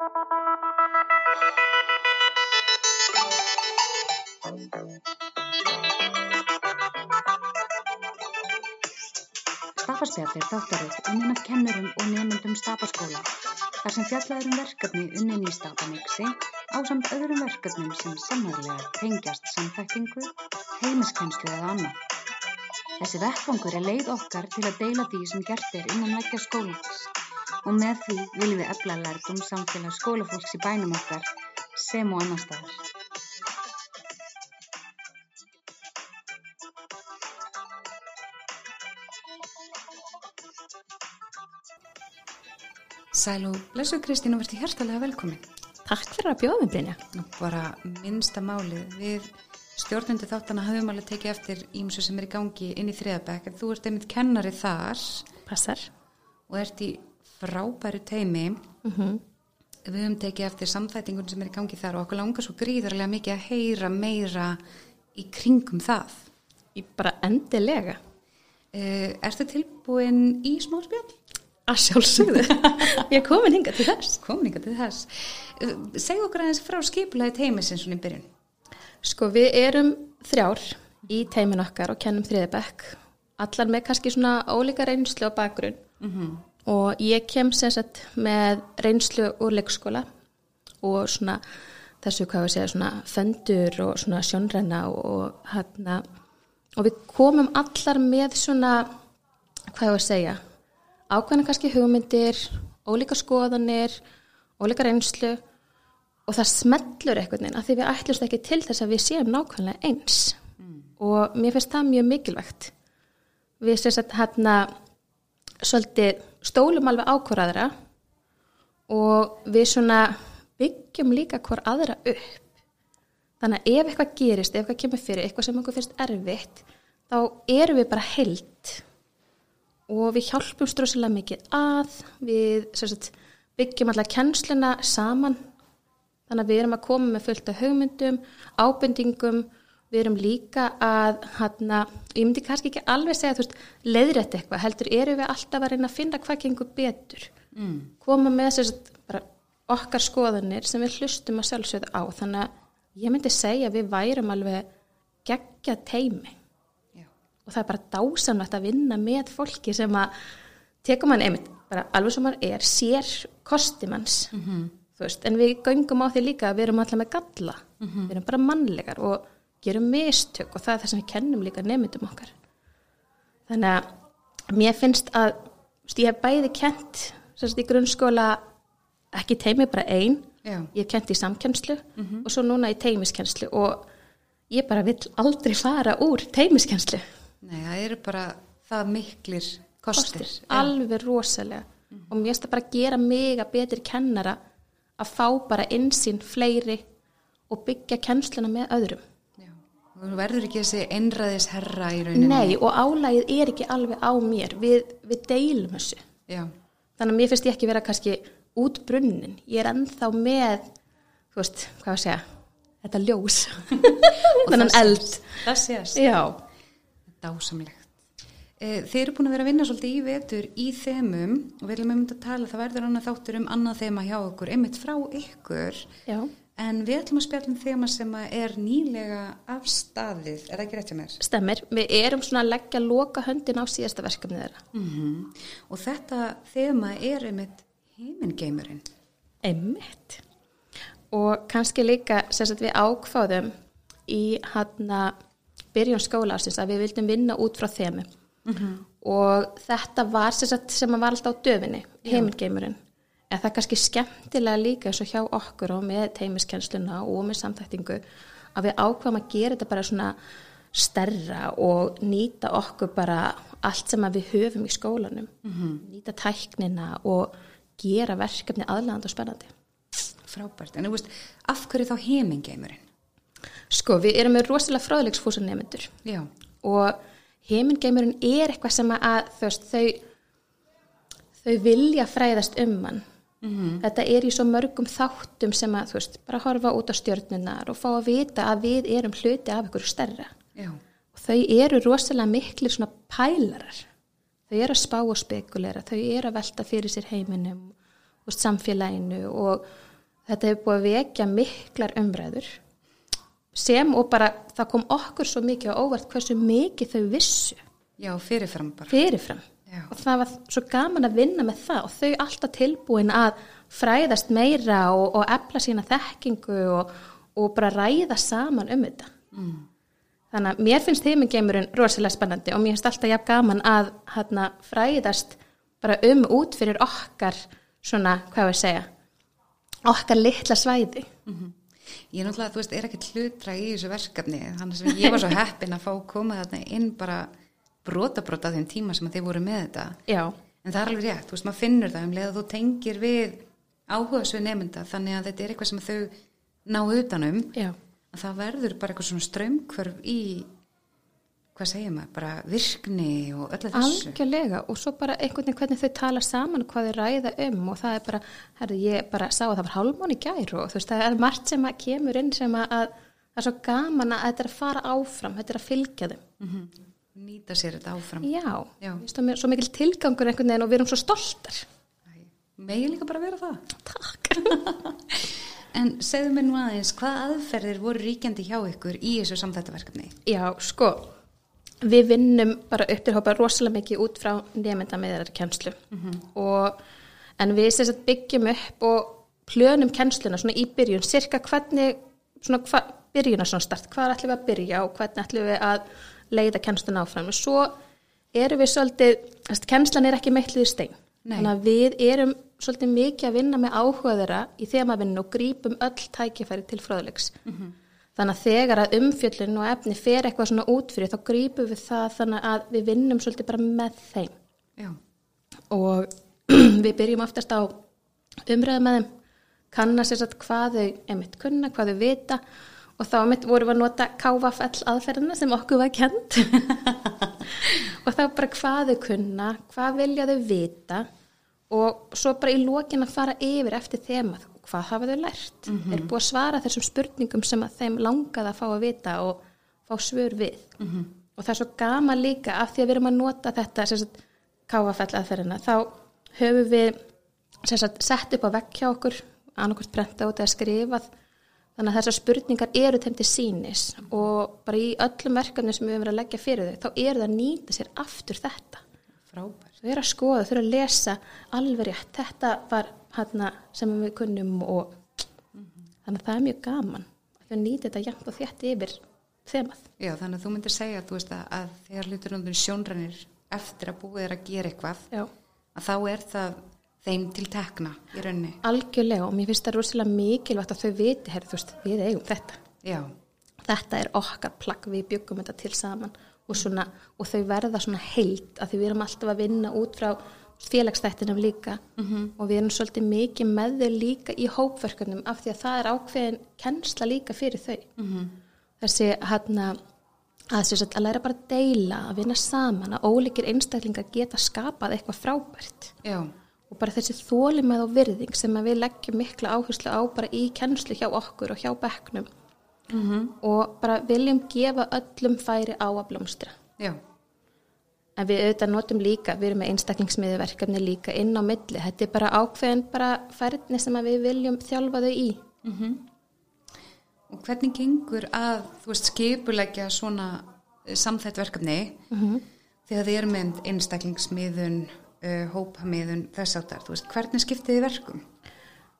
Stafaspjall er þáttaröð unnin af kennurum og nefnendum Stafaskóla þar sem fjallaður um verkefni unnin í Stafanixi á samt öðrum verkefnum sem sannarlega tengjast samþæktingu, heimiskennslu eða annað. Þessi vettfangur er leið okkar til að deila því sem gert er innan vekkja skólans og með því viljum við efla lærdum samfélag skólafólks í bænum okkar sem og annar staðar. Sæl og blessu Kristín og verði hjertalega velkomin. Takk fyrir að bjóða mig, Brynja. Nú bara minnsta málið. Við stjórnundu þáttana hafum alveg tekið eftir ímsu sem er í gangi inn í þriðabæk. Þú ert einmitt kennari þar. Passar. Og ert í frábæru teimi. Mm -hmm. Við höfum tekið eftir samþætingun sem er í gangi þar og okkur langar svo gríðarlega mikið að heyra meira í kringum það. Í bara endilega. Uh, ertu tilbúin í smárspjall? Að sjálfsögðu. Ég komin hinga til þess. Komin hinga til þess. Uh, Segð okkur aðeins frá skipulaði teimisins svona í byrjun. Sko við erum þrjár í teimin okkar og kennum þriðabekk. Allar með kannski svona ólíka reynslu á bakgrunn. Mm -hmm. Og ég kem sagt með reynslu úr leikskóla og svona þessu hvað við segja svona föndur og svona sjónrenna og, og hérna og við komum allar með svona hvað við segja ákveðna kannski hugmyndir, ólíka skoðanir, ólíka reynslu og það smellur eitthvað neina því við ætlumst ekki til þess að við séum nákvæmlega eins mm. og mér finnst það mjög mikilvægt. Við að hérna svolítið stólum alveg ákvaraðra og við svona byggjum líka hver aðra upp. Þannig að ef eitthvað gerist, ef eitthvað kemur fyrir, eitthvað sem einhver finnst erfitt, þá erum við bara held og við hjálpum ströðslega mikið að, við sagt, byggjum allar kennsluna saman, þannig að við erum að koma með fullt af haugmyndum, ábendingum, við erum líka að, hérna, ég myndi kannski ekki alveg segja, veist, leiðrætt eitthvað, heldur eru við alltaf að reyna að finna hvað gengur betur, mm. koma með bara okkar skoðanir sem við hlustum að sjálfsögðu á, þannig að ég myndi segja við værum alveg gegja teimi og það er bara dásamlegt að vinna með fólki sem að tekum hann einmitt, bara alveg sem hann er sér kostimanns mm -hmm. en við göngum á því líka að við erum alltaf með galla, mm -hmm. við erum bara mannlegar og gerum mistök og það er það sem við kennum líka nefndum okkar þannig að mér finnst að veist, ég hef bæði kent sérst, í grunnskóla ekki teimi bara einn, ég hef kent í samkennslu mm -hmm. og svo núna í teimiskennslu og ég bara vil aldrei fara úr teimiskennslu Nei, það eru bara það miklir kostir. kostir alveg rosalega mm -hmm. og mér finnst það bara að gera mig að betri kennara að fá bara insýn fleiri og byggja kennsluna með öðrum. Þú verður ekki þessi einræðis herra í rauninni. Nei, og álægið er ekki alveg á mér, við, við deilum þessu. Já. Þannig að mér finnst ég ekki vera kannski út brunnin, ég er ennþá með, þú veist, hvað að segja, þetta ljós, þannig eld. Það sést. Já. Dásamlegt. Þeir eru búin að vera að vinna svolítið í vetur í þemum og við viljum um þetta tala, það verður annað þáttur um annað þema hjá okkur, einmitt frá ykkur Já. En við ætlum að spjalla um þema sem er nýlega afstaðið, er það ekki rétt hjá mér? Stemmir, við erum svona að leggja loka höndin á síðasta verkefnið þeirra. Mm -hmm. Og þetta þema er einmitt heimingeimurinn. Einmitt. Og kannski líka, sérstaklega við ákváðum í hann að byrjun skólarsins að við vildum vinna út frá þemu mm -hmm. og þetta var sagt, sem að var alltaf á döfinni, heimingeimurinn en það er kannski skemmtilega líka eins og hjá okkur og með teimiskensluna og með samþæktingu að við ákvæmum að gera þetta bara svona stærra og nýta okkur bara allt sem við höfum í skólanum mm -hmm. nýta tæknina og gera verkefni aðlæðand og spennandi Frábært, en þú veist, af hverju þá heimingeimurinn? Sko, við erum með rosalega fráðlegsfúsa nefnendur Já. og heimingeimurinn er eitthvað sem að veist, þau, þau vilja fræðast um hann. Mm -hmm. Þetta er í svo mörgum þáttum sem að, þú veist, bara horfa út á stjörnunar og fá að vita að við erum hluti af ykkur stærra. Já. Og þau eru rosalega miklir svona pælarar. Þau eru að spá og spekulera, þau eru að velta fyrir sér heiminum, veist, samfélaginu og þetta hefur búið að vekja miklar umræður sem og bara það kom okkur svo mikið á óvart hversu mikið þau vissu Já, fyrirfram bara. fyrirfram Já. og það var svo gaman að vinna með það og þau alltaf tilbúin að fræðast meira og, og efla sína þekkingu og, og bara ræða saman um þetta mm. þannig að mér finnst heimingeimurinn rosalega spennandi og mér finnst alltaf jafn gaman að hérna, fræðast bara um út fyrir okkar svona, hvað við segja okkar litla svæði Ég er náttúrulega, þú veist, er ekkert hlutra í þessu verkefni, þannig sem ég var svo heppin að fá að koma þarna inn bara brota brota þeim tíma sem þið voru með þetta. já, En það er alveg rétt, þú veist, maður finnur það um leið að þú tengir við áhuga svo nefnda, þannig að þetta er eitthvað sem þau ná utanum, já, að það verður bara eitthvað svona strömmkvörf í, hvað segir maður, bara virkni og öllu þessu. algjörlega og svo bara einhvern veginn hvernig þau tala saman og hvað þau ræða um og það er bara, herru, ég bara sá að það var hálfmón í gær og þú veist, það er margt sem að kemur inn sem að, að það er svo gaman að þetta er að fara áfram, þetta er að fylgja þeim. Mhm. Nýta sér þetta áfram. Já, Já. Mér svo mikil tilgangur einhvern veginn og við erum svo stoltar. Megi líka bara vera það. Takk. En segðu mér nú aðeins, hvað aðferðir voru ríkjandi hjá ykkur í þessu samþættaverkefni? Já, sko, við vinnum bara upp til hópa rosalega mikið út frá nefnda með þeirra kennslu og en við sagt byggjum upp og plönum kennsluna svona í byrjun, cirka hvernig, svona hva, byrjuna svona start, hvað ætlum við að byrja og hvernig ætlum við að leiða kennsluna áfram. Og svo erum við svolítið, þess, kennslan er ekki meitlið í stein, Nei. þannig að við erum svolítið mikið að vinna með áhuga þeirra í þemavinnu og grípum öll tækifæri til fróðleiks. Þannig að þegar að umfjöllun og efni fer eitthvað svona út fyrir þá grípum við það þannig að við vinnum svolítið bara með þeim. Já, og við byrjum oftast á umræðu með þeim, kanna sér satt hvað þau emitt kunna, hvað þau vita og þá emitt vorum við að nota KVFL aðferðina sem okkur var kent og þá bara hvað þau kunna, hvað vilja þau vita og svo bara í lokin að fara yfir eftir þemað, hvað hafa þau lært? Er búið að svara þessum spurningum sem að þeim langaði að fá að vita og fá svör við. Og það er svo gaman líka af því að við erum að nota þetta KFL aðferðina þá höfum við sagt, sett upp á vekk hjá okkur annarkvært prenta út eða skrifað þannig að þessar spurningar eru þeim til sínis og bara í öllum verkefni sem við höfum verið að leggja fyrir þau þá eru það að nýta sér aftur þetta frábær. þau eru að skoða, þau eru að lesa alveg rétt, þetta var hana sem við kunnum og þannig að það er mjög gaman að nýta þetta jafn og þétt yfir þemað. Já, þannig að þú myndir segja þú veist, að, að þegar hlutur náttúrulega sjónrænir eftir að búið er að gera eitthvað, Já. að þá er það þeim til tekna í rauninni. Algjörlega og mér finnst það rosalega mikilvægt að þau viti, herri, þú veist, við eigum þetta. Já, Þetta er okkar plagg, við byggum þetta til saman. Og, svona, og þau verða svona heilt að því við erum alltaf að vinna út frá félagsþættinum líka. Og við erum svolítið mikið með þau líka í hópverkefnum af því að það er ákveðin kennsla líka fyrir þau. Þessi hann að þess að læra bara að deila, að vinna saman, að ólíkir einstaklingar geta skapað eitthvað frábært. Já, og bara þessi þólimæð og virðing sem við leggjum mikla áherslu á bara í kennslu hjá okkur og hjá bekknum og bara viljum gefa öllum færi á að blómstra. já, En við auðvitað notum líka, við erum með einstaklingsmiðuverkefni líka inn á milli. Þetta er bara ákveðin bara færni sem við viljum þjálfa þau í. Og hvernig gengur að, þú veist, skipulegja svona eh, samþætt verkefni þegar þið eru með einstaklingsmiðun, uh, hópamiðun, þess áttar, þú veist, hvernig skiptið þið verkum?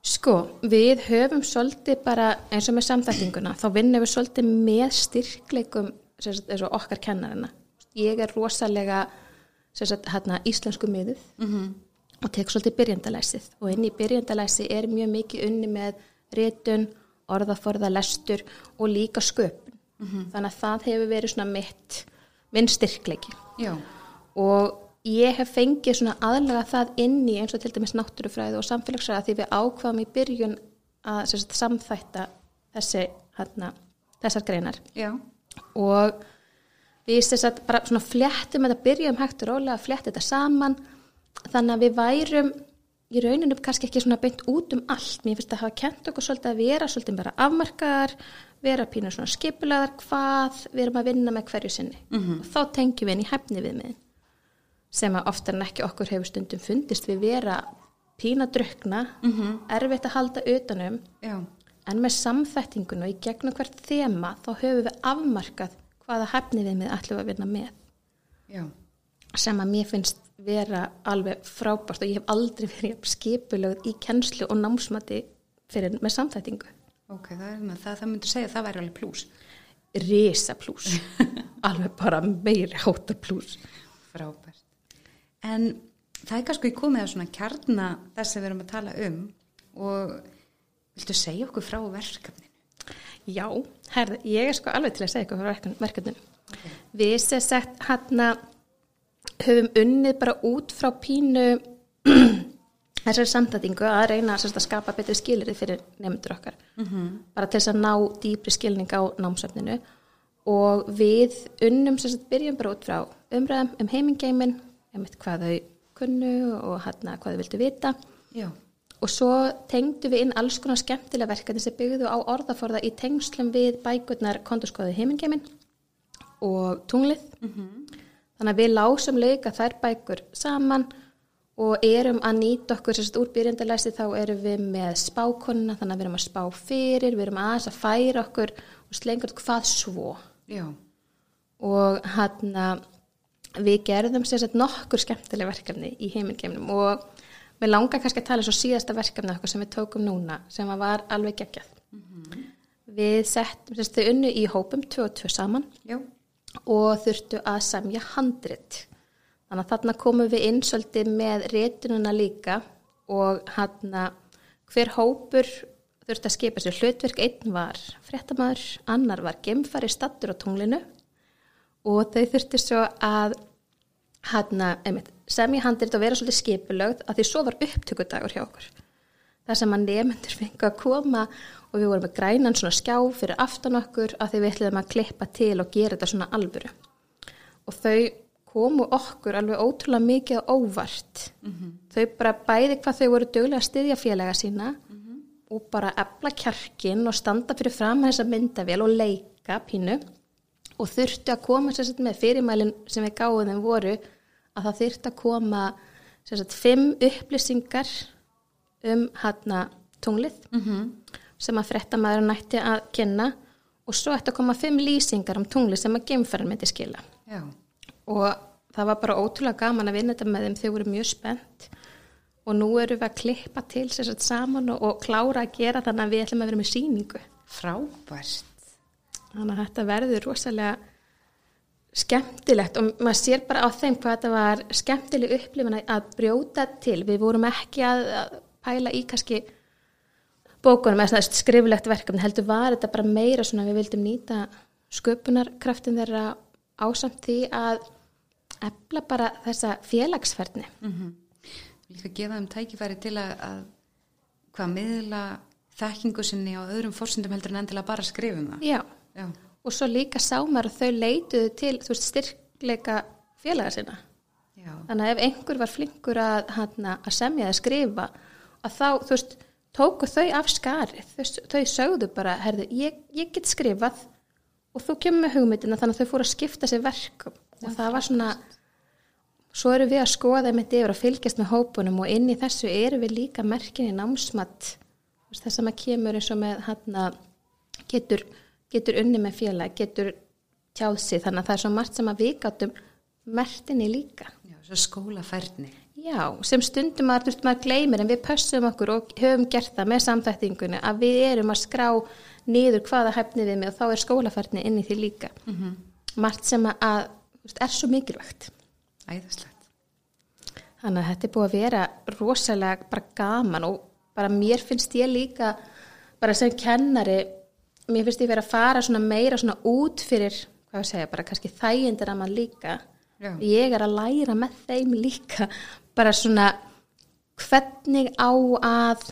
Sko, við höfum svolítið bara eins og með samþættinguna, þá vinnum við svolítið með sagt, eins og okkar kennarina. Ég er rosalega sagt, hérna, íslensku miðuð -hmm. og tek svolítið byrjandalæsið og inn í byrjandalæsi er mjög mikið unni með rétun, orðaforða, lestur og líka sköpun. Þannig að það hefur verið svona mitt, minn styrkleiki Já, og ég hef fengið svona aðlaga það inn í eins og til dæmis náttúrufræði og samfélagsræði því við ákvaðum í byrjun að sagt, samþætta þessi, hérna, þessar greinar. Já, og við sagt, bara svona fléttum þetta byrjum hægt og rólega að flétta þetta saman. Þannig að við værum í rauninu kannski ekki svona beint út um allt. Mér finnst að hafa kent okkur svolítið að vera svolítið bara afmarkaðar, vera pínu svona skipulaðar hvað við erum að vinna með hverju sinni. Og þá tengjum við inn í hæfni við sem að oftar en ekki okkur hefur stundum fundist við vera pína drukna, -hmm. erfitt að halda utanum, já, en með samþættingun og í gegnum hvert þema þá höfum við afmarkað hvaða hefni við með við að vinna með já, sem að mér finnst vera alveg frábært og ég hef aldrei verið skipulögð í kennslu og námsmati fyrir með samþættingu. ok, er það, það, það myndur segja að það væri alveg plús. Risa plús, alveg bara meiri háta plús. Frábært. En það er kannski komið að svona kjarna þess að við erum að tala um og viltu segja okkur frá verkefninu? Já, herði, ég er sko alveg til að segja eitthvað frá verkefninu. Við sem sagt hann höfum unnið bara út frá pínu þessari samtætingu að reyna að skapa betri skilirði fyrir nefndur okkar. -hmm. Bara til þess að ná dýpri skilning á námsöfninu og við unnum sérst, byrjum bara út frá umræðum um heimingeimin, um hvað þau kunnu og hann hvað þau vildu vita. Já, og svo tengdu við inn alls konar skemmtilega verkefni sem byggðu á orðaforða í tengslum við bækurnar konturskoðu heimingeimin og tunglið. Þannig að við lásum leika þær bækur saman og erum að nýta okkur sérst úr byrjandalæsi þá erum við með spákonuna þannig að við erum að spá fyrir, við erum aðeins að færa okkur og slengur hvað svo. Já, og hann við gerðum sérst nokkur skemmtilega verkefni í heimingeiminum og við langar kannski að tala svo síðasta verkefni okkur sem við tókum núna sem að var alveg geggjað. Við settum sérst þau unnu í hópum 2 og 2 saman já, og þurftu að semja handrit. Þannig að þarna komum við inn svolítið með rétununa líka og hann hver hópur þurfti að skipa sér hlutverk. Einn var fréttamaður, annar var gemfari stattur á tunglinu og þau þurftu svo að hann einmitt, semja handrit og vera svolítið skipulögð að því svo var upptökudagur hjá okkur. Það sem að nefndur fengu að koma og við vorum með grænan svona skjá fyrir aftan okkur að því við ætliðum að klippa til og gera þetta svona alvöru. Og þau komu okkur alveg ótrúlega mikið á óvart. Þau bara bæði hvað þau voru dögulega að styðja félaga sína og bara efla kjarkin og standa fyrir fram þessa myndavél og leika pínu og þurftu að koma sagt, með fyrirmælin sem við gáðum þeim voru að það þurftu að koma sagt, fimm upplýsingar um hann tunglið -hmm. sem að frettamæður nætti að kynna og svo ætti að koma fimm lýsingar um tunglið sem að geimferðin myndi skila já, og það var bara ótrúlega gaman að vinna þetta með þeim, þau voru mjög spennt og nú erum við að klippa til satt saman og, og klára að gera þannig að við ætlum að vera með síningu frábært. Þannig að þetta verður rosalega skemmtilegt og maður sér bara á þeim hvað þetta var skemmtileg upplifin að- brjóta til. Við vorum ekki að, að pæla í kannski bókunum eða skriflegt verkefni heldur var þetta bara meira svona við vildum nýta sköpunarkraftin þeirra ásamt því að efla bara þessa félagsferðni Líka gefa þeim tækifæri til að, að hvað miðla þekkingu sinni á öðrum fórsendum heldur en endilega bara skrifum það. Já, Já, og svo líka sá maður að þau leituðu til veist, styrkleika félaga sinna. Já, þannig að ef einhver var flinkur að, hana, að semja eða skrifa að þá, þú veist, tóku þau af skarið, þau, þau sögðu bara herðu, ég, ég get skrifað og þú kemur með hugmyndina þannig að þau fóru að skipta sér verkum. Og það var svona svo eru við að skoða einmitt yfir að fylgjast með hópunum og inn í þessu eru við líka merkinni námsmatt sem að kemur eins og með hann getur, getur unni með félag, getur tjáð sig þannig að það er svo margt sem að við gátum mertinni líka. já, svo skólafærni. Já, sem stundum maður, þú veist, maður gleymir en við pössum okkur og höfum gert það með samþættingunni að við erum að skrá niður hvaða hæfni við með og þá er skólafærni inn í því líka. -hmm. Margt sem að, að veist, er svo mikilvægt. Æðislegt. Þannig að þetta er búið að vera rosalega bara gaman og bara mér finnst ég líka bara sem kennari, mér finnst ég vera að fara svona meira svona út fyrir, hvað ég segja, bara kannski þægindir að mann líka. Já. Ég er að læra með þeim líka bara svona hvernig á að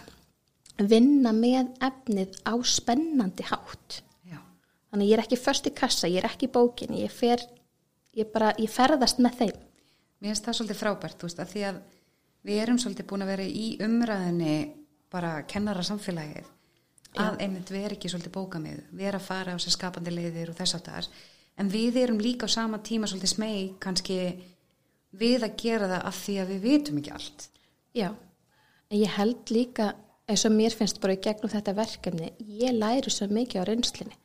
vinna með efnið á spennandi hátt. Já, Þannig ég er ekki först í kassa, ég er ekki í bókinni, ég fer, ég bara, ég ferðast með þeim. mér finnst það svolítið frábært, veist, að því að við erum svolítið búin að vera í umræðinni bara kennara samfélagið að einmitt við erum ekki svolítið bókamið, við erum að fara á sér skapandi leiðir og þess það en við erum líka á sama tíma svolítið smeg kannski við að gera það af því að við vitum ekki allt. Já, En ég held líka, eins og mér finnst bara í gegnum þetta verkefni, ég læri svo mikið á reynslinni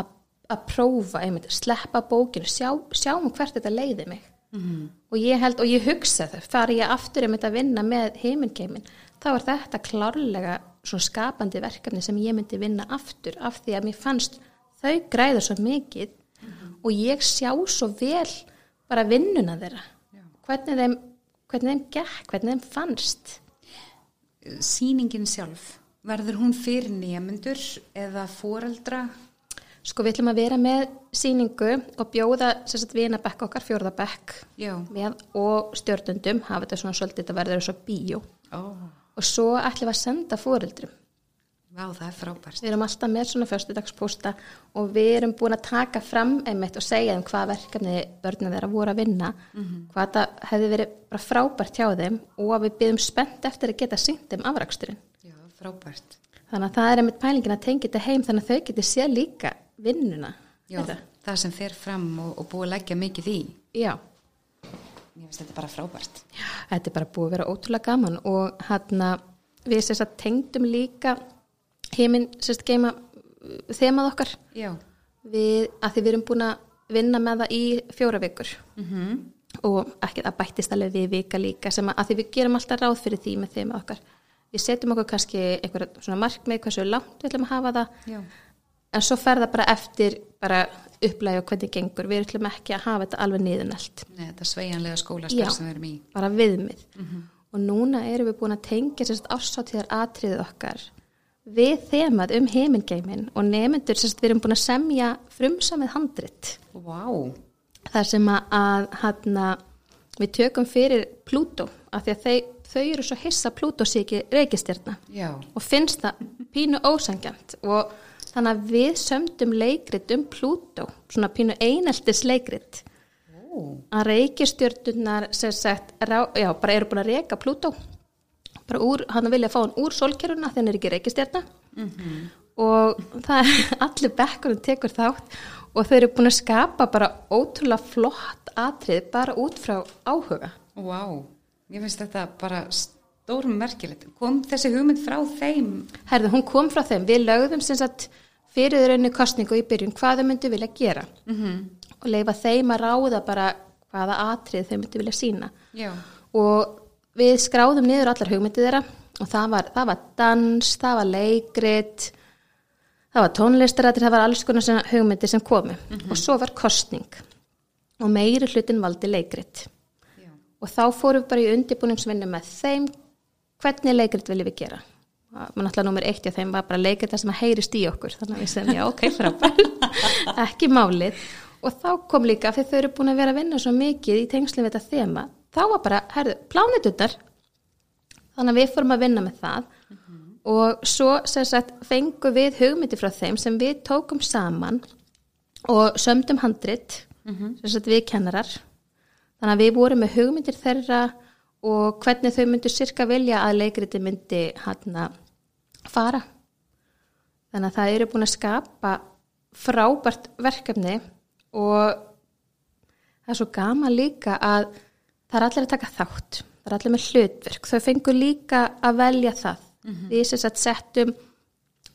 að, að prófa, einmitt, sleppa bókinu, sjá, sjáum hvert þetta leiði mig. -hmm. Og ég held, og ég hugsa það, þar ég aftur einmitt að vinna með heimingeimin, þá er þetta klárlega svona skapandi verkefni sem ég myndi vinna aftur af því að mér fannst þau græða svo mikið og ég sjá svo vel bara vinnuna þeirra. Hvernig þeim, hvernig þeim gekk, hvernig þeim fannst. Sýningin sjálf, verður hún fyrir nýjamundur eða foreldra? Sko við ætlum að vera með síningu og bjóða sérstaklega vinabekk okkar, fjórðabekk með og stjórnundum, hafa þetta svona svolítið að eins og bíó. Oh. Og svo ætlum við að senda fóreldrum Vá, það er frábært. Við erum alltaf með svona fjöstudagspósta og við erum búin að taka fram einmitt og segja um hvað verkefni börnum þeirra voru að vinna, hvað það hefði verið bara frábært hjá þeim og við byrjum spennt eftir að geta syngt þeim afraksturinn. Já, frábært. Þannig að það er einmitt pælingin að tengja þetta heim þannig að þau geti séð líka vinnuna. Já, Þetta. það sem fer fram og, og búið að leggja mikið í. Já, Ég finnst þetta bara frábært. þetta er bara búið að vera ótrúlega gaman og hann við sérst að tengdum líka heiminn sérst geima uh, þemað okkar Já. við, að því við erum búin að vinna með það í fjóra vikur Mm og ekki það bættist alveg við vika líka sem að, að því við gerum alltaf ráð fyrir því með þeim okkar við setjum okkur kannski einhverja svona markmið hversu langt við ætlum að hafa það Já. En svo fer það bara eftir bara upplægi og hvernig gengur við ætlum ekki að hafa þetta alveg niðurnelt Nei, þetta sveigjanlega Já. skólastarf sem við erum í. bara viðmið og núna erum við búin að tengja sérst ársáttíðar atriðið okkar við þemað um heimingeimin og nefnendur sérst við erum búin að semja frumsamið handrit Vá. þar sem að, hana, við tökum fyrir Plútó af því að þau, þau eru svo hissa Plútó sé ekki reykistjarna Já. og finnst það pínu ósangjant og þannig að við sömdum leikrit um Plútó svona pínu eineltis leikrit Ó. að reykistjörnunar sem sagt, já, bara eru búin að reyka Plútó bara úr, hann vilja fá hann úr sólkeruna þegar hann er ekki reykistjarna og það er allir bekkurinn tekur þátt og þau eru búin að skapa bara ótrúlega flott atrið bara út frá áhuga Vá. Ég finnst þetta bara stórum merkilegt. Kom þessi hugmynd frá þeim? Herðu, hún kom frá þeim, við lögðum sem sagt fyrir raunni kostningu í byrjun hvað þau myndu vilja gera. Mm og leifa þeim að ráða bara hvaða atrið þau myndu vilja sína Já. og við skráðum niður allar hugmyndið þeirra. Og það var, það var dans, það var leikrit það var tónlistarættir, það var alls konar svona hugmyndir sem komu. Og svo var kostning og meiri hlutin valdi leikrit. Já. og þá fórum við bara í undirbúningsvinnu með þeim hvernig leikrit viljum við gera náttúrulega nummer eitt hjá þeim var bara leikrit það sem að heyrist í okkur. Þannig að við segjum já ok frábært. Ekki málið. Og þá kom líka fyrir þau eru búin að vera að vinna svo mikið í tengslu við þetta þema þá var bara, herðu, plánitutar þannig að við fórum að vinna með það. Og svo sagt fengum við hugmyndi frá þeim sem við tókum saman og sömdum handrit sem sagt við kennarar. Þannig að við vorum með hugmyndir þeirra og hvernig þau myndu sirka vilja að leikriti myndi hann fara. Þannig að það eru búin að skapa frábært verkefni og það er svo gaman líka að það er allir að taka þátt það er allir með hlutverk, þau fengur líka að velja það. Við sem settum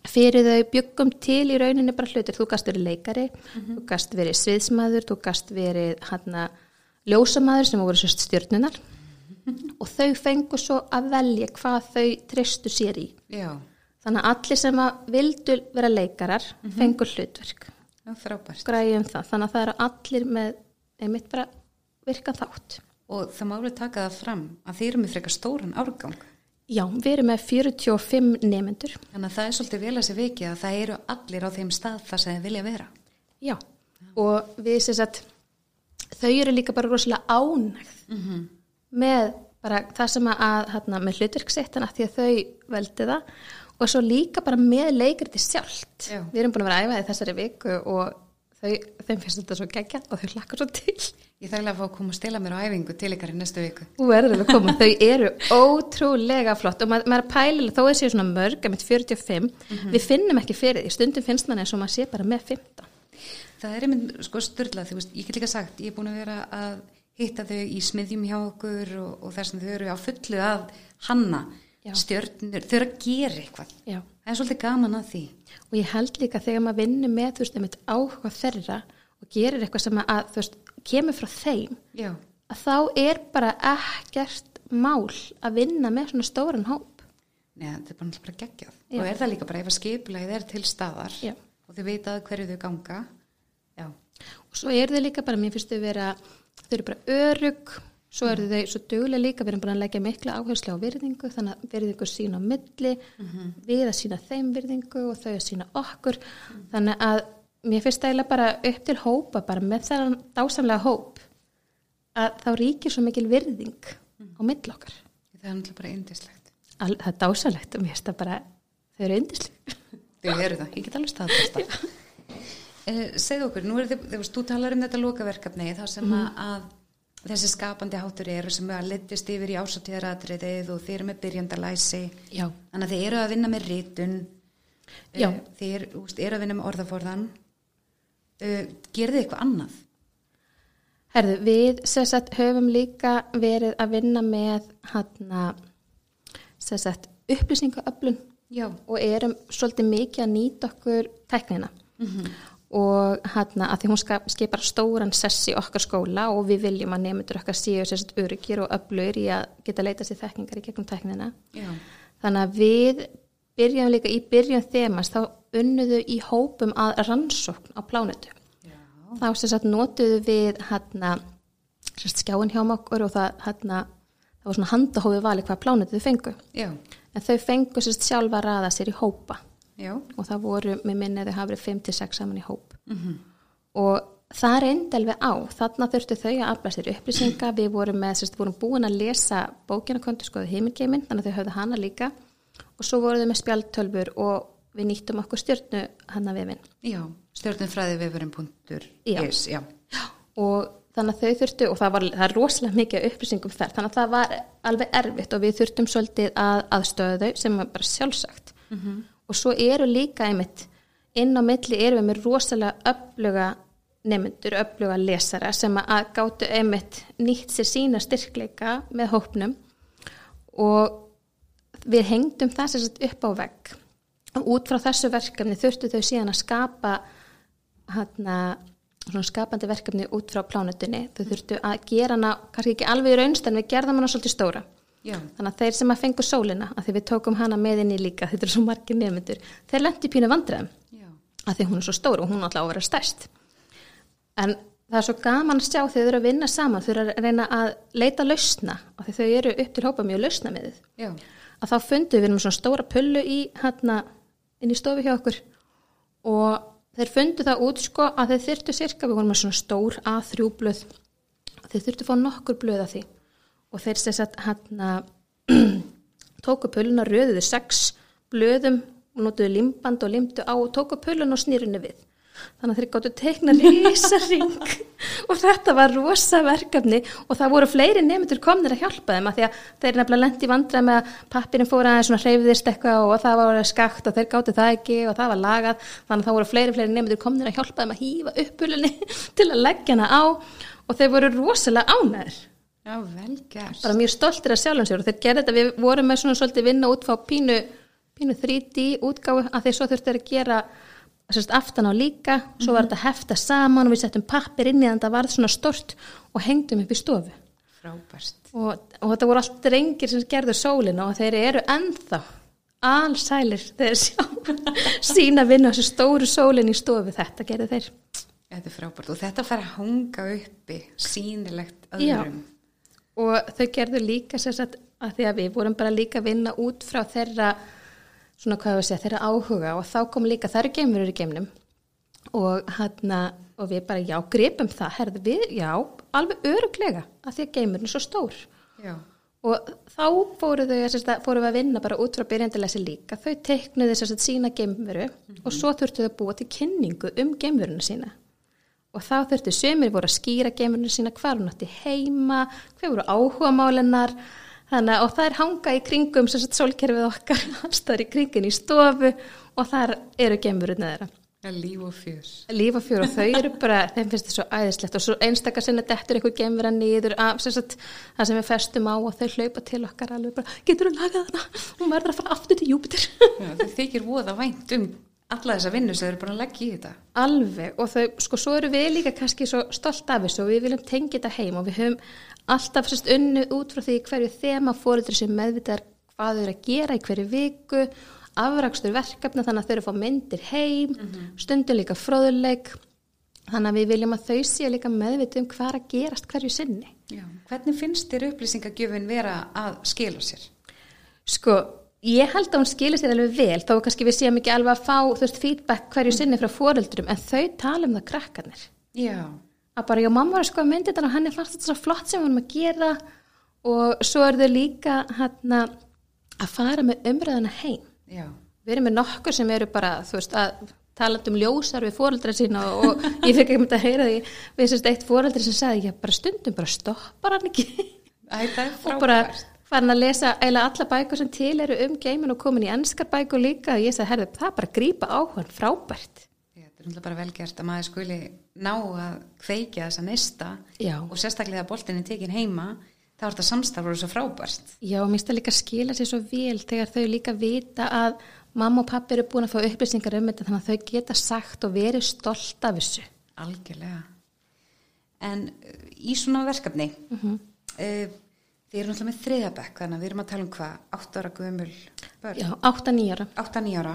fyrir þau byggum til í rauninni bara hlutir, þú gast verið leikari þú gast verið sviðsmaður, þú gast verið hann ljósamaður sem voru sérst stjörnunar og þau fengur svo að velja hvað þau tristu sér í. Já. Þannig að allir sem að vildu vera leikarar fengur hlutverk. Já, frábært. græjum það, þannig að það eru allir með einmitt bara virka þátt. Og það má alveg taka það fram að þið eru með frekar stóran árgang. Já, við erum með 45 nemyndur Þannig að það er svolítið vel að sér vikið að það eru allir á þeim stað þar sem þið vilja vera. Já, og við sem sagt þau eru líka bara rosalega ánægð með bara það sem að hérna, með hlutverksittana því að þau veldi það og svo líka bara með leikriti sjálft. Já. við erum búin að vera æfaði þessari viku og þau, þeim finnst þetta svo geggja og þau hlakkar svo til. Ég þarf að fá að koma að stela mér á æfingu til ykkar í næstu viku. Þú alveg að koma, þau eru ótrúlega flott og maður, maður er pælilega, þó er sér svona mörg að mitt 45, við finnum ekki fyrir því, stundum finnst mann eins og maður sé bara með 15. Það er einmitt sko veist, ég get líka sagt, ég er búin að vera að hitta þau í smiðjum hjá okkur og, og þess að þau eru á fullu að hanna Já. stjörnur, þau eru að gera eitthvað. Já. það er svolítið gaman að því. Og ég held líka þegar maður vinnur með þú veist, einmitt áhuga þeirra og gerir eitthvað sem að, þú veist, kemur frá þeim já, að þá er bara ekkert mál að vinna með svona stóran hóp. Nei, þetta er bara bara geggjað. Og er það líka bara ef að skipulagið er til staðar Já. og þau vita að hverju þau ganga. Já, og svo eru þau líka bara, mér finnst þau vera þau eru bara örug svo eru þau svo duglega líka, við erum bara að leggja mikla áherslu á virðingu, þannig að virðingu sína á milli, við að sína þeim virðingu og þau að sína okkur. Þannig að mér finnst það eiginlega bara upp til hópa, bara með þennan dásamlega hóp að þá ríkir svo mikil virðing á milli okkar. Það er náttúrulega bara indislegt Al, það er dásamlegt og mér finnst það bara þau eru yndislu þau eru það, ég get alveg staðfesta uh, segðu okkur, nú er þið, þú talar um þetta lokaverkefni þar sem að, að þessi skapandi háttur eru sem að litist yfir í ásatíðaratriðið og þið eru með byrjandalæsi Já. þannig að þið eru að vinna með rítun Já. eru, þú veist, eru að vinna með orðaforðan uh, gerðu þið eitthvað annað? Herðu, við sagt höfum líka verið að vinna með hana, sagt upplýsingaöflun já, og erum svolítið mikið að nýta okkur teknina og hana, að því hún skipar stóran sess í okkar skóla og við viljum að nefndur okkar séu sagt öryggir og öflur í að geta leita sér þekkingar í gegnum teknina já, þannig að við byrjum líka í byrjun þemast þá unnuðu í hópum að rannsókn á plánetu. Já. þá sagt notuðu við hérna skjáin hjá okkur og það hérna það var svona handahófi vali hvað plánetu þau fengu. Já, en þau fengu sérst sjálfa að raða sér í hópa já. og það voru, með minni þau hafa verið 5-6 saman í hóp. Mm og það reyndi alveg á. Þarna þurftu þau að afla sér upplýsinga. Við vorum með, sérst, vorum búin að lesa bókina kontu skoðu heimingeimin þannig að þau höfðu hana líka. Og svo voru þau með spjaltölfur og við nýttum okkur stjörnu hana vefinn. Já. stjórnumfræðivefurinn.is Já. já, og þannig að þau þurftu og það var það er rosalega mikið upplýsingum þar þannig að það var alveg erfitt og við þurftum svolítið að, aðstöða þau sem var bara sjálfsagt og svo eru líka einmitt inn á milli eru við með rosalega öfluga nemyndur, öfluga lesara sem að gáttu einmitt nýtt sér sína styrkleika með hópnum. Og við hengdum það sagt upp á vegg. Og út frá þessu verkefni þurftu þau síðan að skapa hana, skapandi verkefni út frá plánutunni þau þurftu að gera hana, kannski ekki alveg í raunst en við gerðum hana svolítið stóra já, þannig að þeir sem að fengu sólina að því við tókum hana með inn í líka þetta er svo margir nefnendur, þeir lendi pínu vandræðum. Já, að því hún er svo stór og hún alltaf á að vera stærst. En það er svo gaman að sjá þegar þau eru að vinna saman þau eru að reyna að leita lausna af því þau eru upp til hópa mjög lausna með þið að þá fundu við með svona stóra pullu í hérna inn í stofi hjá okkur. Og þeir fundu það út sko að þeir þyrtu cirka, við vorum með svona stór A3 blöð, þeir þyrtu að fá nokkur blöð af því og þeir sem sagt hérna tóku pulluna, röðuðu sex blöðum og notuðu limband og limdu á og tóku pulluna og snýrunni við. Þannig að þeir gáttu teikna risaring. Og þetta var rosa verkefni. Og það voru fleiri nefndur komnir að hjálpa þeim að því að þeir nefnilega lendi í vandræð með að pappirinn fór aðeins svona hreyfðist eitthvað og það var skakt og þeir gáttu það ekki og það var lagað. Þannig að það voru fleiri fleiri nefndur komnir að hjálpa þeim að hýfa uppulunni til að leggja hana á. Og þeir voru rosalega ánæður já, vel gert. Bara mjög stoltir að sjálfum sér og þeir gerði þetta, við vorum með svona svolítið vinna út frá pínu, pínu 3D útgáfu að þeir svo þurftu að gera sérst, aftan á líka, svo var þetta hefta saman og við settum pappir inn í þannig að það varð svona stort og hengdum upp í stofu. Frábært. Og, og þetta voru allt drengir sem gerðu sólina og þeir eru ennþá allsælir þegar sjá sína vinna á þessu stóru sólin í stofu. Þetta gerðu þeir. Þetta er frábært. Og þetta fær að hanga uppi sýnilegt Já. Og þau gerðu líka sagt að því að við vorum bara líka að vinna út frá þeirra svona hvað við segja, þeirra áhuga. Og þá kom líka, það eru geimurur í geimnum. Og hann og við bara já, gripum það, herðu við, já alveg öruglega, að því að geimurinn er svo stór. Já, og þá fóru þau, sagt, fóru við að vinna bara út frá byrjandilesi líka, þau þess að sína geimveru. Og svo þurftu þau að búa til kynningu um geimveruna sína og þá þurftu sömur voru að skýra geimveruna sína hvar hún átti heima, hver voru áhuga málinnar Þannig, og það er hanga í kringum sem sagt sólkerfið okkar allstaðar í kringin í stofu og þar eru gemurinn eða Ja, líf og fjör. líf og fjör og þau eru bara, þeim finnst þetta svo æðislegt. Og svo einstakar sinna dettur eitthvað gemvera nýður af það sem við festum á og þau hlaupa til okkar alveg bara, getur þú lagað hana? Hún verður að fara aftur til Júpiter Já, þau þykir voða vænt um alla þessa vinnu sem þau eru bara að leggja í þetta. alveg og þau, sko, svo eru við líka kannski svo stolt af þessu og við viljum tengja þetta heim og við höfum alltaf sérst unnu út frá því hverju þema fóruður sem meðvitar hvað þau eru að gera í hverju viku afrakstur verkefna þannig að þau eru að fá myndir heim stundum líka fróðuleik þannig að við viljum að þau séu líka meðvita um hvað er að gerast hverju sinni Já. Hvernig finnst þér upplýsingagjöfin vera að skila sér? Sko, ég held að hún skilir sér alveg vel þó kannski við séum ekki alveg að fá veist, feedback hverju sinni frá fóreldurum en þau tala um það krakkarnir Já. að bara, já, mamma var að skoða myndið og henni fannst þetta svo flott sem við varum að gera og svo er þau líka hérna, að fara með umræðina heim Já. við erum með nokkur sem eru bara þú veist, að talandi um ljósar við fóreldra sína og, og ég fekk ekki myndi að heyra því við sérst eitt fóreldri sem sagði já, bara stundum bara stoppar hann ekki Æ, er og bara. Farin að lesa eiginlega alla bækur sem til eru um geimin og komin í ennskar bækur líka og ég sagði, herðu, það bara að grípa á hann frábært Þetta er náttúrulega bara velgert að maður skuli ná að kveikja þessa nesta Já. og sérstaklega að boltinni tekin heima þá er þetta samstarfur svo frábært. Já, mér finnst það líka að skila sér svo vel þegar þau líka vita að mamma og pappi eru búin að fá upplýsingar um þetta þannig að þau geta sagt og verið stolt af þessu. Algjörlega. En uh, í svona verkefni, Mhm. uh, þið eru náttúrulega með þriðabekk, þannig að við erum að tala um hvað, 8 ára gömul börn, Já, 8-9 ára. 8-9 ára.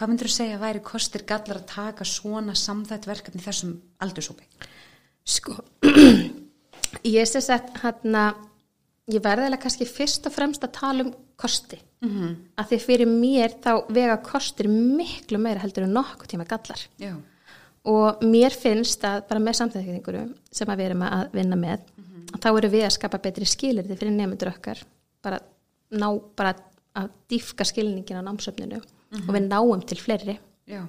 Hvað myndur þú segja að væri kostir gallar að taka svona samþætt verkefni þessum aldursópi? Sko, ég sé sett hérna, ég verði eða kannski fyrst og fremst að tala um kosti. Mm -hmm. Að því fyrir mér þá vega kostir miklu meira heldur en nokkuð tíma gallar. Já. Og mér finnst að bara með samþækningurum sem að við erum að vinna með, að þá eru við að skapa betri skilirði fyrir nefndur okkar, bara ná, bara að dýfka skilningin á námsöfninu og við náum til fleiri. Já.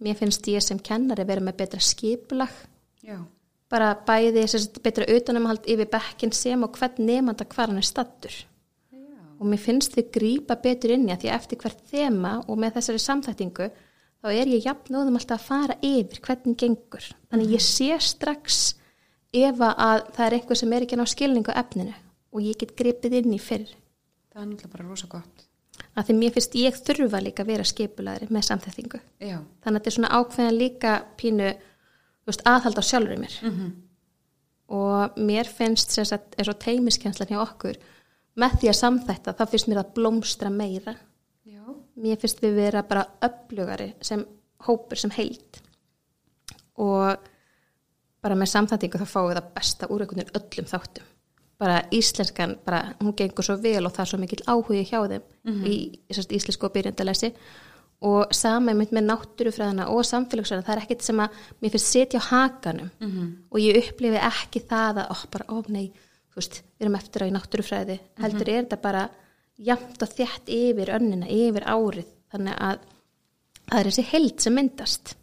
Mér finnst ég sem kennari vera með betra skipulag Já. bara bæði þessi betra utanumhald yfir bekkin sem og hvern nefnda hvar hann er stattur. Og mér finnst þið grípa betur inn í að því eftir hvert þema og með þessari samþættingu þá er ég jafnóðum alltaf að fara yfir hvernig gengur. Þannig ég sé strax ef að það er einhver sem er ekki ná skilningu efninu og ég get gripið inn í fyrr. Það er náttúrulega bara rosa gott. Að því mér finnst ég þurfa líka að vera skipulaðri með samþættingu. Já. Þannig að þetta er svona ákveðan líka pínu veist, aðhald á sjálfur mér. -hmm. Og mér finnst sem sagt, eins og teimiskenslan hjá okkur, með því að samþætta, þá finnst mér að blómstra meira. Já. Mér finnst við vera bara öflugari sem hópur, sem heild. Og bara með samþættingu þá fáum við það besta úr einhvern veginn öllum þáttum. Bara íslenskan, bara, hún gengur svo vel og það er svo mikill áhugi hjá þeim í, í sérst, íslensku og byrjandalessi og sama með náttúrufræðina og samfélagsræðina, það er ekkert sem að mér finnst setja á hakanum -hmm. og ég upplifi ekki það að, ó, bara, ó nei, þú veist, við erum eftir á í náttúrufræði, heldur er þetta bara jamt og þjætt yfir önnina, yfir árið, þannig að það er þessi held sem myndast.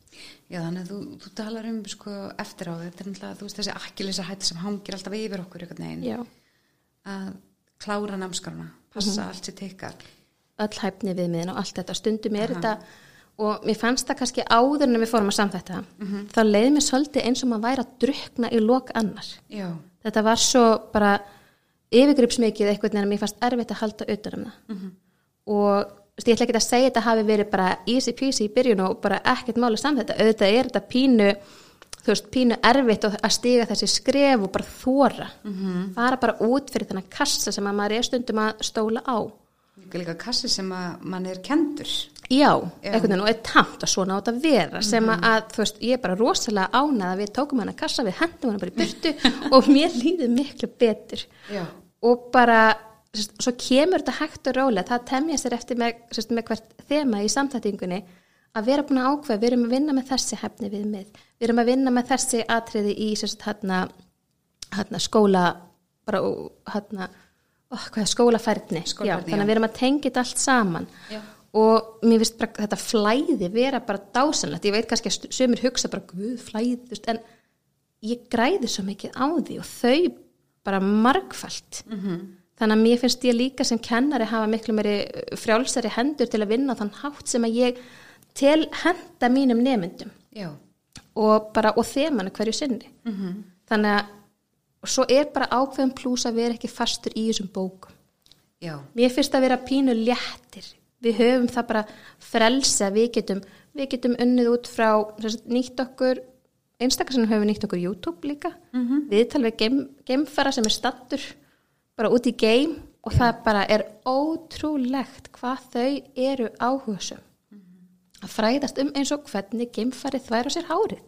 Já, þannig að þú, þú talar um sko, eftir á þetta náttúrulega, þú veist, þessi akkilisa hætti sem hangir alltaf yfir okkur einhvern veginn. Já, að klára námskarna, passa allt sér tekkar. öll hæfni viðmiðin og allt þetta, stundum er þetta og mér fannst það kannski áður en við fórum að samþætta, þá leiði mér svolítið eins og maður væri að drukna í lok annar. Já, þetta var svo bara yfirgripsmikið eitthvað en mér fannst erfitt að halda utan um það. Og þú veist, ég ætla ekki að segja þetta hafi verið bara easy peasy í byrjun og bara ekkert máli samt þetta, auðvitað er þetta pínu þú veist, pínu erfitt að stiga þessi skref og bara þóra fara bara út fyrir þennan kassa sem að maður er stundum að stóla á. Líka kassi sem að mann er kendur. Já, einhvern veginn og er tamt að svona átt að vera sem að, þú veist, ég er bara rosalega ánað að við tókum hana kassa, við hendum hana bara í burtu og mér líður miklu betur. Já. og bara svo kemur þetta hægt og rólega það temja sér eftir með, sérst, með hvert þema í samtætingunni að vera búin að ákveða, við erum að vinna með þessi hefni við mið, við erum að vinna með þessi atriði í sérst, hérna, hérna skóla bara, hérna oh, hvað skólafærni, Skólafærni, já, þannig já. að við erum að tengja þetta allt saman Já. og mér finnst bara þetta flæði vera bara dásanlegt, ég veit kannski að sumir hugsa bara, guð, flæði, en ég græði svo mikið á því og þau bara margfalt -hmm. Þannig að mér finnst ég líka sem kennari hafa miklu meiri frjálsari hendur til að vinna þann hátt sem að ég til henda mínum nemyndum Já, og bara, og þemanu hverju sinni. Mhm. þannig að svo er bara ákveðum plús að vera ekki fastur í þessum bókum. Já, mér finnst að vera pínu léttir. Við höfum það bara frelsa við getum, við getum unnið út frá nýtt okkur einstakar sem höfum nýtt okkur YouTube líka. Mhm. viðtal við geim, geimfara sem er stattur bara út í geim og það bara er ótrúlegt hvað þau eru áhugasum að fræðast um eins og hvernig geimfarið þværa sér hárið.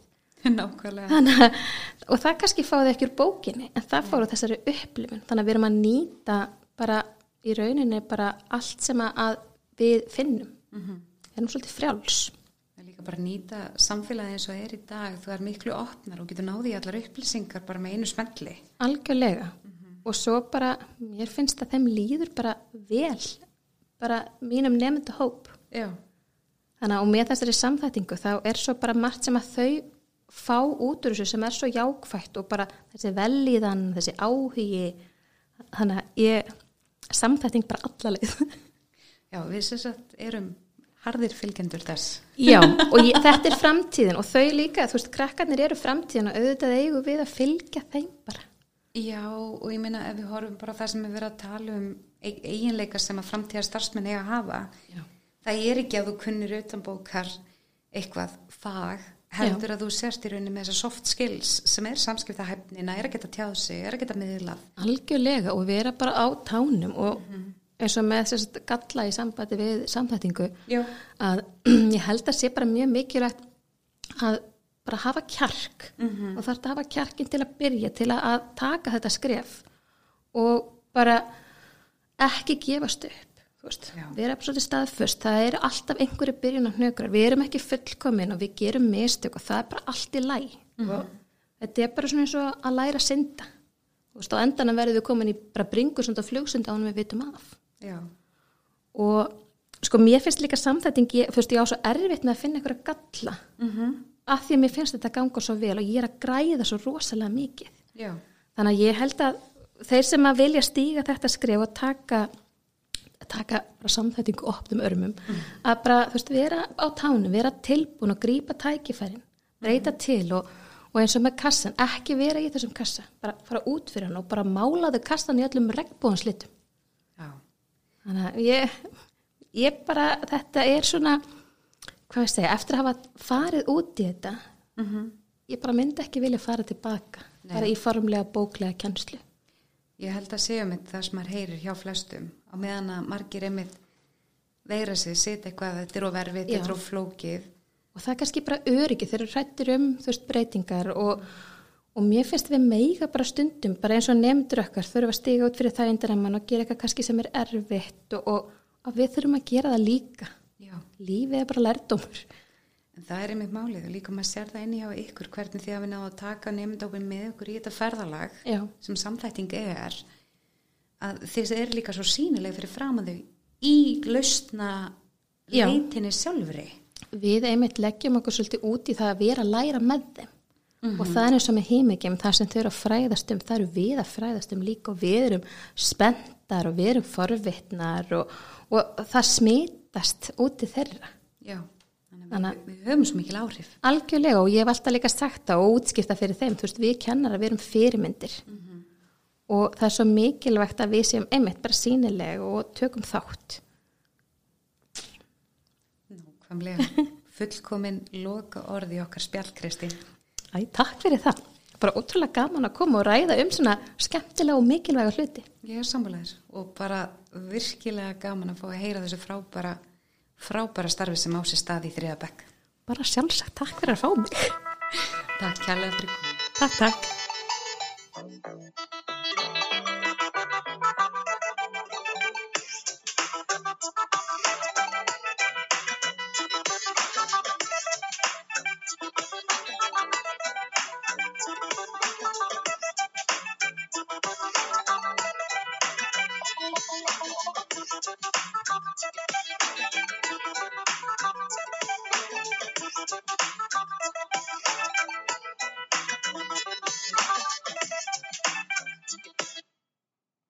Nákvæmlega. og það kannski fáið ekki úr bókinni en það fáið þessari upplifun. Þannig að við erum að nýta bara í rauninni bara allt sem að við finnum. Við erum svolítið frjáls. Líka bara nýta samfélagi eins og er í dag, þú er miklu opnar og getur náði í allar upplýsingar bara með einu smelli. algjörlega og svo bara, mér finnst að þeim líður bara vel bara mínum nefndu hóp Já, þannig að og með þessari samþættingu þá er svo bara margt sem að þau fá út úr þessu sem er svo jákvætt og bara þessi velíðan, þessi áhugi þannig að ég samþætting bara allaleg já, við sem sagt erum harðir fylgjendur þess. Já, og ég, þetta er framtíðin og þau líka, þú veist, krakkarnir eru framtíðin og auðvitað eigum við að fylgja þeim bara. Já, og ég meina ef við horfum bara það sem er verið að tala um e- eiginleika sem að framtíða starfsmenn eiga að hafa, Já. það er ekki að þú kunnir utanbókar eitthvað fag, heldur að þú sérst í rauninni með þessar soft skills sem er samskiptahæfnina, er að geta tjáð sig, er að geta miðlað. Algjörlega og vera bara á tánum og eins og með þess að galla í sambandi við samþættingu Já. að ég held að sé bara mjög mikilvægt að bara hafa kjark og þarf að hafa kjarkin til að byrja til að, taka þetta skref og bara ekki gefast upp vera bara svolítið staðfust það er alltaf einhverju byrjun að hnökrar. Við erum ekki fullkomin og við gerum mistök og það er bara allt í læ og þetta er bara svona eins og að læra að synda. Veist, á endanum verðum við komin í bara bringusund og flugsund ánum við vitum af. Já. og sko mér finnst líka samþætting ég, veist, ég á svo erfitt með að finna einhverja galla. Mm af því að mér finnst þetta ganga svo vel og ég er að græða svo rosalega mikið Já. þannig að ég held að þeir sem að vilja stíga þetta skrif og taka taka samþættingu opnum örmum að bara, veist, vera á tánum vera tilbúin og grípa tækifærin breyta til og, og eins og með kassan ekki vera í þessum kassa bara fara út fyrir hann og bara málaðu kassan í öllum regnbúanslitum Já. Þannig að ég, ég bara, þetta er svona, hvað ég segja, eftir að hafa farið út í þetta, Mm ég bara myndi ekki vilja fara tilbaka, Nei. bara í formlega bóklega kjenslu. Ég held að segja mitt það sem maður heyrir hjá flestum á meðan að margir einmitt veira sig, sita eitthvað, þetta er overfið, Já. þetta er of flókið. Og það er kannski bara öryggi, þeir eru hrættir um, þú veist, breytingar og, og mér finnst við meiga bara stundum, bara eins og nefndur okkar, þurfum að stiga út fyrir það eindaremann og gera eitthvað kannski sem er erfitt og, og, og við þurfum að gera það líka. Já. Lífið er bara lærdómur. En það er einmitt málið og líka maður sér það inni hjá ykkur hvernig því að við náðum að taka nefndópin með ykkur í þetta ferðalag Já. sem samþætting er að þess er líka svo sínileg fyrir fram að þau í lausna leitinni sjálfri. við einmitt leggjum okkur svolítið út í það að vera að læra með þeim og það er eins og með hímyggjum það sem þau eru að fræðast um, það eru við að fræðast um líka og við erum spenntar og við erum forvitnar og, og það smitast út í þeirra Já. Þannig að við, við höfum svo mikil áhrif. algjörlega og ég hef alltaf líka sagt og útskipta fyrir þeim, þú veist við kennar að við erum fyrirmyndir og það er svo mikilvægt að við séum einmitt bara sínileg og tökum þátt Nákvæmlega. Fullkomin loka orði okkar spjallkristi. Æ, takk fyrir það, bara ótrúlega gaman að koma og ræða um svona skemmtilega og mikilvæga hluti Ég er sammálaðis og bara virkilega gaman að fá að heyra þessu frábæra, frábæra starfi sem á sér stað í þriða bekk. bara sjálfsagt, takk fyrir að fá mig Takk kærlega fyrir komið. Takk, takk